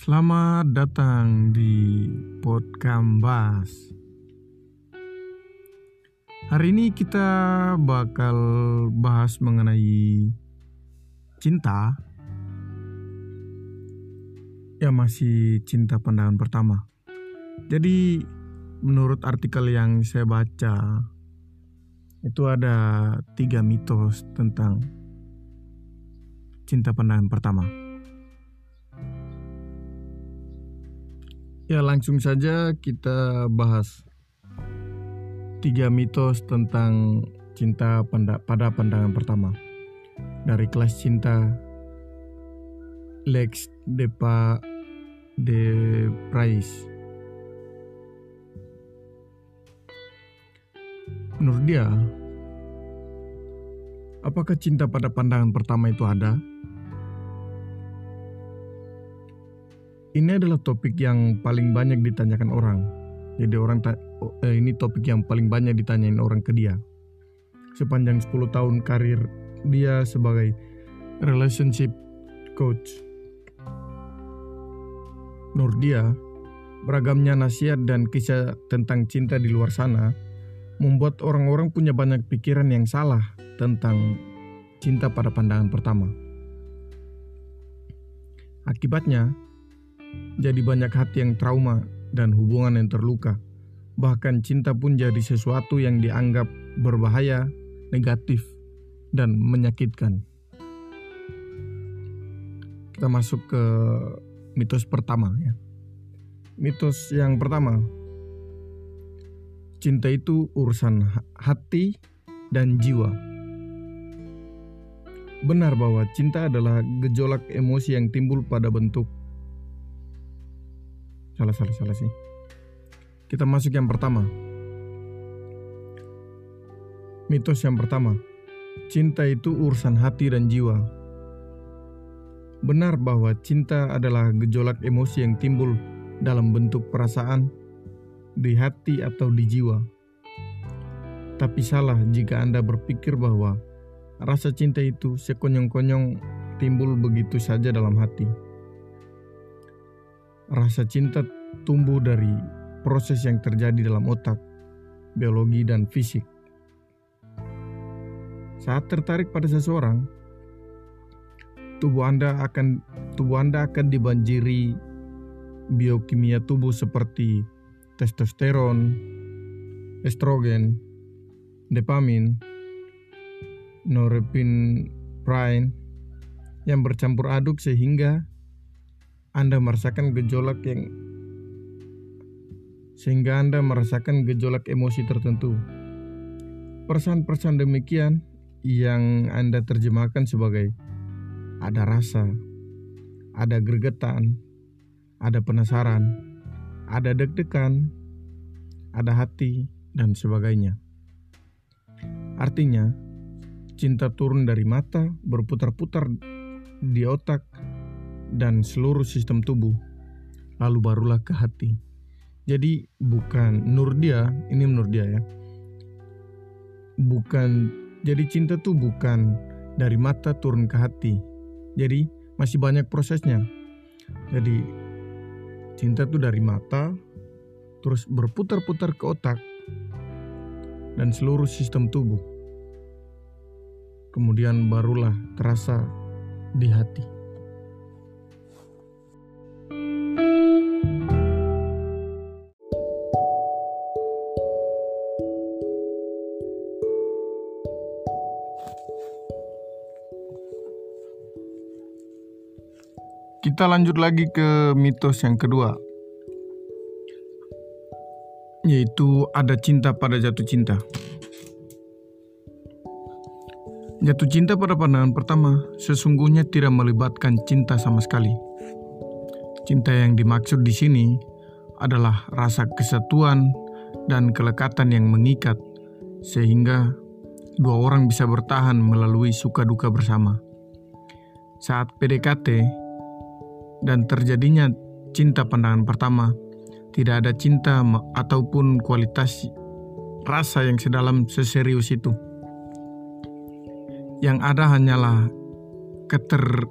Selamat datang di Podkambas. Hari ini kita bakal bahas mengenai cinta. Ya masih cinta pandangan pertama. Jadi menurut artikel yang saya baca itu ada tiga mitos tentang cinta pandangan pertama. Ya langsung saja kita bahas tiga mitos tentang cinta pada pandangan pertama dari kelas cinta Lex Depa de Price. Menurut dia, apakah cinta pada pandangan pertama itu ada? Ini adalah topik yang paling banyak ditanyakan orang. Jadi orang eh, ini topik yang paling banyak ditanyain orang ke dia. Sepanjang 10 tahun karir dia sebagai relationship coach. Nur dia, beragamnya nasihat dan kisah tentang cinta di luar sana membuat orang-orang punya banyak pikiran yang salah tentang cinta pada pandangan pertama. Akibatnya, jadi banyak hati yang trauma dan hubungan yang terluka. Bahkan cinta pun jadi sesuatu yang dianggap berbahaya, negatif, dan menyakitkan. Kita masuk ke mitos pertama ya. Mitos yang pertama, cinta itu urusan hati dan jiwa. Benar bahwa cinta adalah gejolak emosi yang timbul pada bentuk salah salah salah sih. Kita masuk yang pertama. Mitos yang pertama. Cinta itu urusan hati dan jiwa. Benar bahwa cinta adalah gejolak emosi yang timbul dalam bentuk perasaan di hati atau di jiwa. Tapi salah jika Anda berpikir bahwa rasa cinta itu sekonyong-konyong timbul begitu saja dalam hati. Rasa cinta tumbuh dari proses yang terjadi dalam otak, biologi, dan fisik. Saat tertarik pada seseorang, tubuh Anda akan tubuh Anda akan dibanjiri biokimia tubuh seperti testosteron, estrogen, dopamin, norepinephrine yang bercampur aduk sehingga anda merasakan gejolak yang sehingga Anda merasakan gejolak emosi tertentu. Persan-persan demikian yang Anda terjemahkan sebagai ada rasa, ada gregetan, ada penasaran, ada deg-degan, ada hati, dan sebagainya. Artinya, cinta turun dari mata, berputar-putar di otak, dan seluruh sistem tubuh, lalu barulah ke hati. Jadi bukan nur dia, ini menurut dia ya. Bukan jadi cinta tuh bukan dari mata turun ke hati. Jadi masih banyak prosesnya. Jadi cinta tuh dari mata terus berputar-putar ke otak dan seluruh sistem tubuh. Kemudian barulah terasa di hati. Kita lanjut lagi ke mitos yang kedua. Yaitu ada cinta pada jatuh cinta. Jatuh cinta pada pandangan pertama sesungguhnya tidak melibatkan cinta sama sekali. Cinta yang dimaksud di sini adalah rasa kesatuan dan kelekatan yang mengikat sehingga dua orang bisa bertahan melalui suka duka bersama. Saat PDKT, dan terjadinya cinta pandangan pertama, tidak ada cinta ataupun kualitas rasa yang sedalam seserius itu. Yang ada hanyalah keter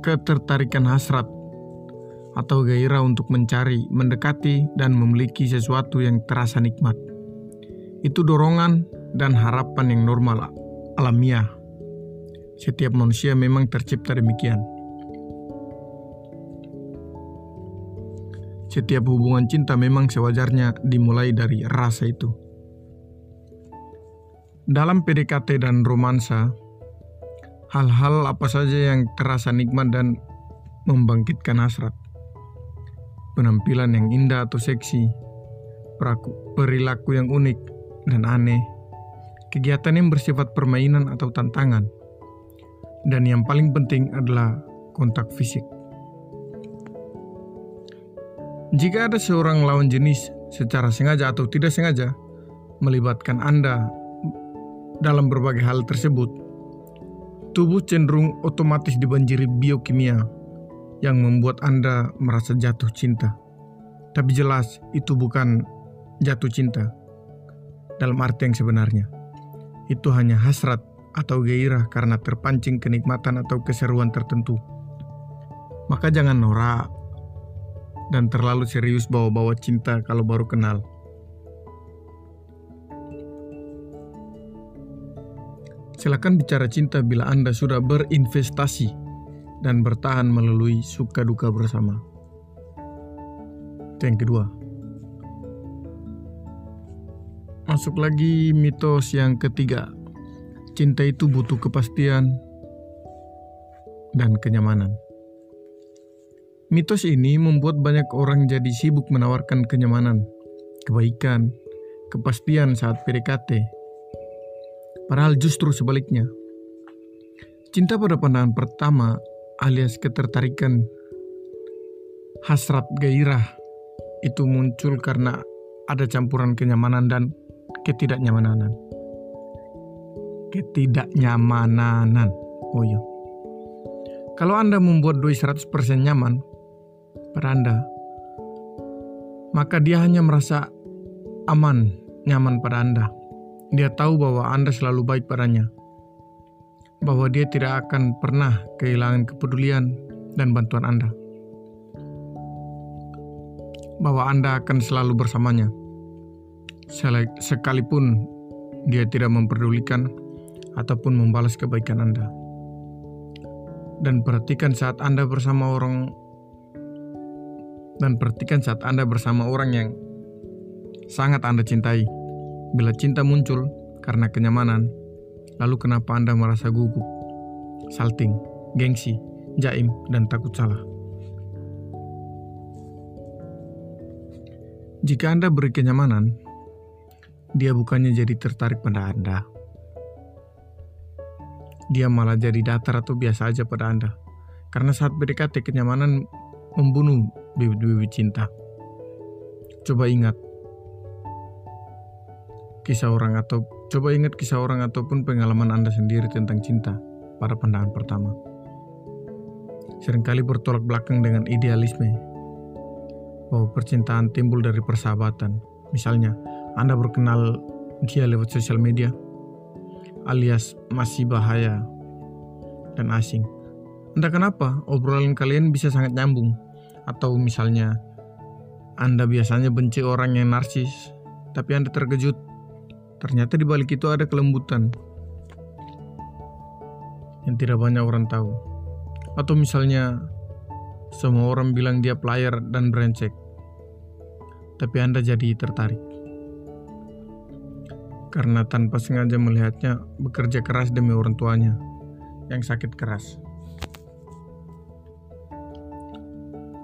ketertarikan hasrat atau gairah untuk mencari, mendekati, dan memiliki sesuatu yang terasa nikmat. Itu dorongan dan harapan yang normal alamiah. Setiap manusia memang tercipta demikian. Setiap hubungan cinta memang sewajarnya dimulai dari rasa itu. Dalam PDKT dan romansa, hal-hal apa saja yang terasa nikmat dan membangkitkan hasrat. Penampilan yang indah atau seksi, perilaku yang unik dan aneh, kegiatan yang bersifat permainan atau tantangan, dan yang paling penting adalah kontak fisik. Jika ada seorang lawan jenis secara sengaja atau tidak sengaja melibatkan Anda dalam berbagai hal tersebut, tubuh cenderung otomatis dibanjiri biokimia yang membuat Anda merasa jatuh cinta. Tapi jelas itu bukan jatuh cinta dalam arti yang sebenarnya. Itu hanya hasrat atau gairah karena terpancing kenikmatan atau keseruan tertentu. Maka jangan norak dan terlalu serius bawa-bawa cinta kalau baru kenal. Silakan bicara cinta bila Anda sudah berinvestasi dan bertahan melalui suka duka bersama. Yang kedua. Masuk lagi mitos yang ketiga. Cinta itu butuh kepastian dan kenyamanan. Mitos ini membuat banyak orang jadi sibuk menawarkan kenyamanan, kebaikan, kepastian saat PDKT. Padahal justru sebaliknya. Cinta pada pandangan pertama alias ketertarikan hasrat gairah itu muncul karena ada campuran kenyamanan dan ketidaknyamanan. Ketidaknyamanan. Oh iya. Kalau Anda membuat doi 100% nyaman, pada Anda, maka dia hanya merasa aman, nyaman pada Anda. Dia tahu bahwa Anda selalu baik padanya, bahwa dia tidak akan pernah kehilangan kepedulian dan bantuan Anda, bahwa Anda akan selalu bersamanya, sekalipun dia tidak memperdulikan ataupun membalas kebaikan Anda. Dan perhatikan saat Anda bersama orang dan perhatikan saat Anda bersama orang yang sangat Anda cintai. Bila cinta muncul karena kenyamanan, lalu kenapa Anda merasa gugup, salting, gengsi, jaim, dan takut salah? Jika Anda beri kenyamanan, dia bukannya jadi tertarik pada Anda. Dia malah jadi datar atau biasa aja pada Anda. Karena saat PDKT kenyamanan membunuh bibit-bibit cinta. Coba ingat kisah orang atau coba ingat kisah orang ataupun pengalaman Anda sendiri tentang cinta pada pandangan pertama. Seringkali bertolak belakang dengan idealisme bahwa percintaan timbul dari persahabatan. Misalnya, Anda berkenal dia lewat sosial media, alias masih bahaya dan asing. Entah kenapa, obrolan kalian bisa sangat nyambung. Atau misalnya, Anda biasanya benci orang yang narsis, tapi Anda terkejut. Ternyata di balik itu ada kelembutan yang tidak banyak orang tahu. Atau misalnya, semua orang bilang dia player dan brengsek, tapi Anda jadi tertarik. Karena tanpa sengaja melihatnya bekerja keras demi orang tuanya yang sakit keras.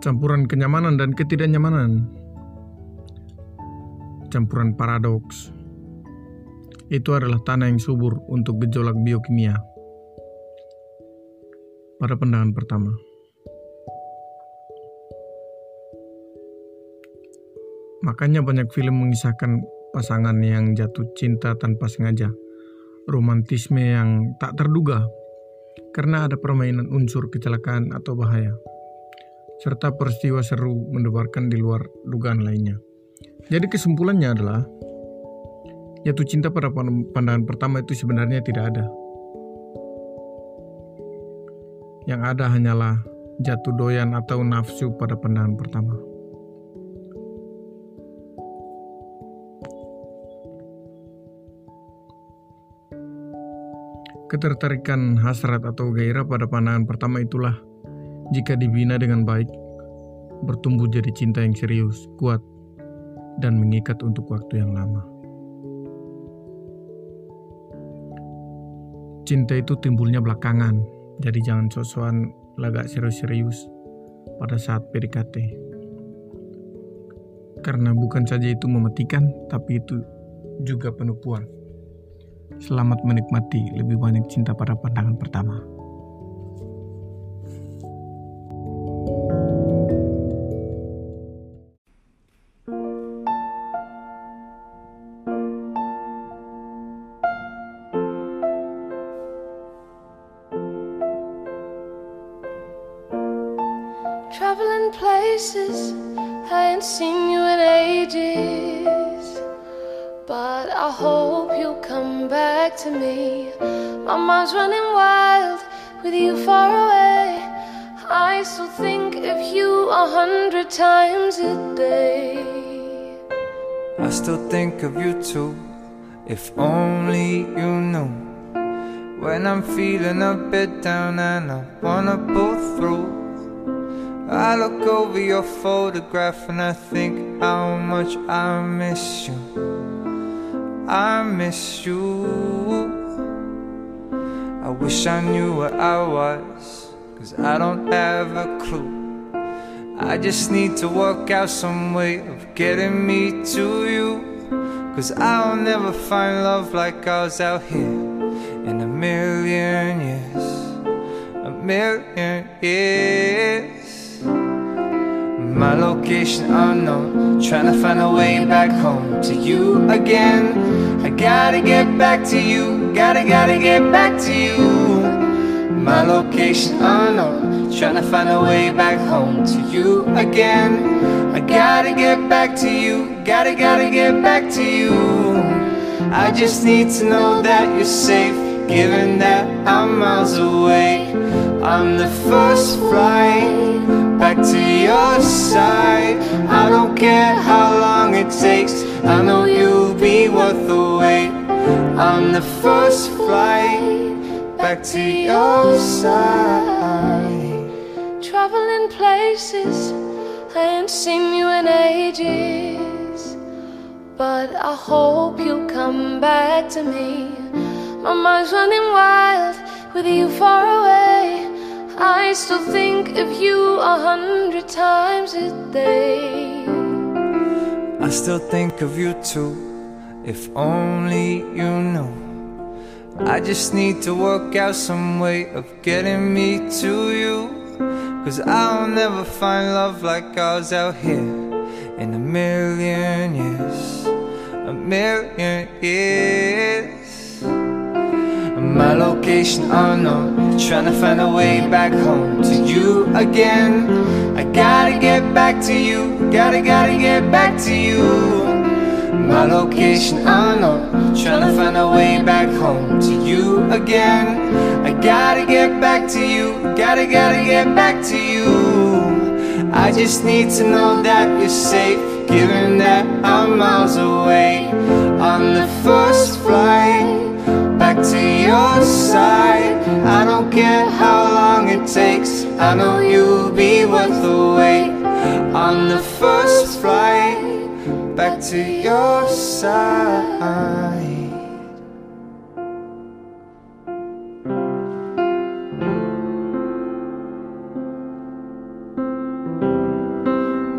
Campuran kenyamanan dan ketidaknyamanan. Campuran paradoks. Itu adalah tanah yang subur untuk gejolak biokimia. Pada pandangan pertama. Makanya banyak film mengisahkan pasangan yang jatuh cinta tanpa sengaja. Romantisme yang tak terduga karena ada permainan unsur kecelakaan atau bahaya, serta peristiwa seru mendebarkan di luar dugaan lainnya. Jadi kesimpulannya adalah, jatuh cinta pada pandangan pertama itu sebenarnya tidak ada. Yang ada hanyalah jatuh doyan atau nafsu pada pandangan pertama. Ketertarikan hasrat atau gairah pada pandangan pertama itulah jika dibina dengan baik, bertumbuh jadi cinta yang serius, kuat, dan mengikat untuk waktu yang lama. Cinta itu timbulnya belakangan, jadi jangan sosokan lagak serius-serius pada saat PDKT. Karena bukan saja itu mematikan, tapi itu juga penipuan. Selamat menikmati lebih banyak cinta pada pandangan pertama. But I hope you'll come back to me. My mind's running wild with you far away. I still think of you a hundred times a day. I still think of you too, if only you knew. When I'm feeling a bit down and I wanna pull through, I look over your photograph and I think how much I miss you. I miss you. I wish I knew where I was, cause I don't have a clue. I just need to work out some way of getting me to you. Cause I'll never find love like ours out here in a million years. A million years. My location unknown, oh trying to find a way back home to you again. I gotta get back to you, gotta, gotta get back to you. My location oh unknown, trying to find a way back home to you again. I gotta get back to you, gotta, gotta get back to you. I just need to know that you're safe, given that I'm miles away. I'm the first flight back to your side. I don't care how long it takes, I know you'll be worth the wait. On the first flight back to your side. Traveling places, I ain't seen you in ages. But I hope you'll come back to me. My mind's running wild with you far away. I still think of you a hundred times a day. I still think of you too, if only you knew. I just need to work out some way of getting me to you. Cause I'll never find love like ours out here in a million years. A million years. My location oh unknown, trying to find a way back home to you again. I gotta get back to you, gotta, gotta get back to you. My location oh unknown, trying to find a way back home to you again. I gotta get back to you, gotta, gotta get back to you. I just need to know that you're safe, given that I'm miles away. On the first flight back to your side. I don't care how long it takes, I know you'll be worth the wait. On the first flight back to your side.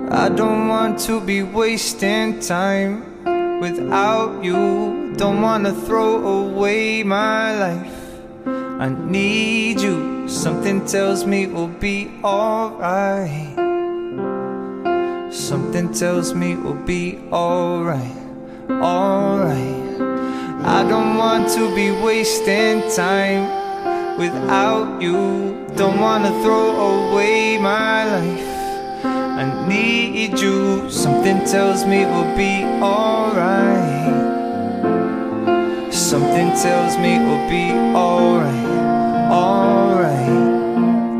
I don't want to be wasting time without you. Don't wanna throw away my life. I need you. Something tells me we'll be alright. Something tells me we'll be alright. Alright. I don't want to be wasting time without you. Don't wanna throw away my life. I need you. Something tells me we'll be alright. Something tells me we'll be alright. Alright.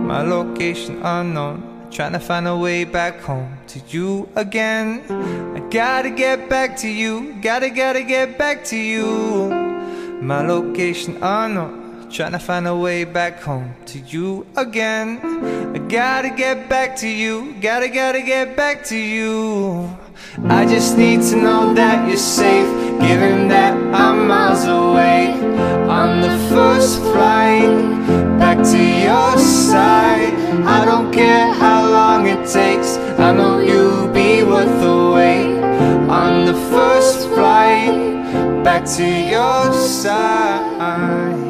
My location unknown. Trying to find a way back home to you again. I gotta get back to you, gotta, gotta get back to you. My location unknown. Trying to find a way back home to you again. I gotta get back to you, gotta, gotta get back to you. I just need to know that you're safe, given that I'm miles away. On the first flight back to your side. I don't care how long it takes, I know you'll be worth the wait. On the first flight back to your side.